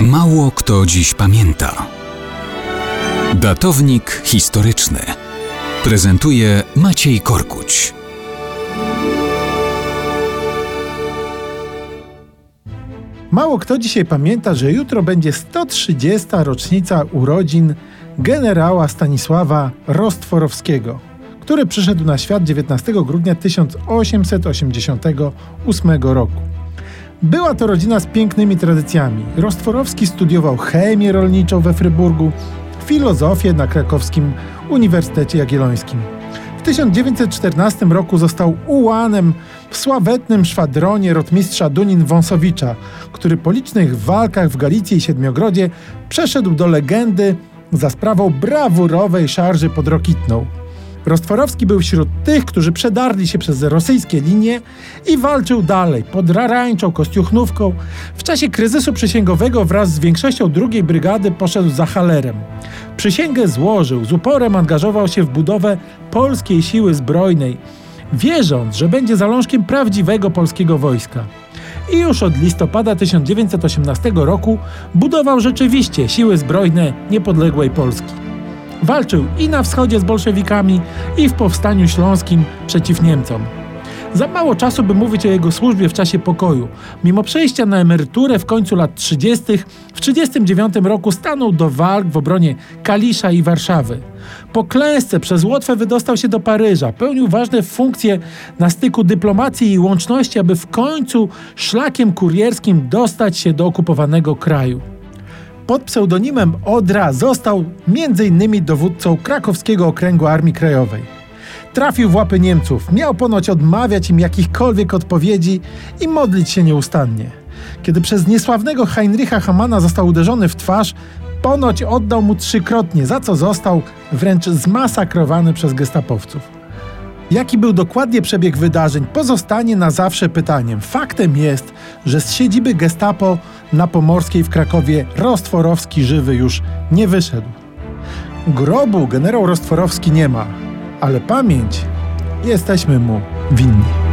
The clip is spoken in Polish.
Mało kto dziś pamięta. Datownik historyczny prezentuje Maciej Korkuć. Mało kto dzisiaj pamięta, że jutro będzie 130. rocznica urodzin generała Stanisława Rostworowskiego, który przyszedł na świat 19 grudnia 1888 roku. Była to rodzina z pięknymi tradycjami. Rostworowski studiował chemię rolniczą we Fryburgu, filozofię na krakowskim Uniwersytecie Jagiellońskim. W 1914 roku został ułanem w sławetnym szwadronie rotmistrza Dunin-Wąsowicza, który po licznych walkach w Galicji i Siedmiogrodzie przeszedł do legendy za sprawą brawurowej szarży pod Rokitną. Rostworowski był wśród tych, którzy przedarli się przez rosyjskie linie i walczył dalej pod rarańczą kostiuchnówką. W czasie kryzysu przysięgowego wraz z większością drugiej brygady poszedł za Halerem. Przysięgę złożył, z uporem angażował się w budowę polskiej siły zbrojnej, wierząc, że będzie zalążkiem prawdziwego polskiego wojska. I już od listopada 1918 roku budował rzeczywiście siły zbrojne niepodległej Polski. Walczył i na wschodzie z bolszewikami, i w powstaniu śląskim przeciw Niemcom. Za mało czasu, by mówić o jego służbie w czasie pokoju. Mimo przejścia na emeryturę w końcu lat 30., w 1939 roku stanął do walk w obronie Kalisza i Warszawy. Po klęsce przez Łotwę wydostał się do Paryża. Pełnił ważne funkcje na styku dyplomacji i łączności, aby w końcu szlakiem kurierskim dostać się do okupowanego kraju pod pseudonimem Odra został m.in. dowódcą krakowskiego okręgu Armii Krajowej. Trafił w łapy Niemców, miał ponoć odmawiać im jakichkolwiek odpowiedzi i modlić się nieustannie. Kiedy przez niesławnego Heinricha Hamana został uderzony w twarz, ponoć oddał mu trzykrotnie, za co został wręcz zmasakrowany przez gestapowców. Jaki był dokładnie przebieg wydarzeń, pozostanie na zawsze pytaniem. Faktem jest, że z siedziby Gestapo na Pomorskiej w Krakowie Rostworowski żywy już nie wyszedł. Grobu generał Rostworowski nie ma, ale pamięć jesteśmy mu winni.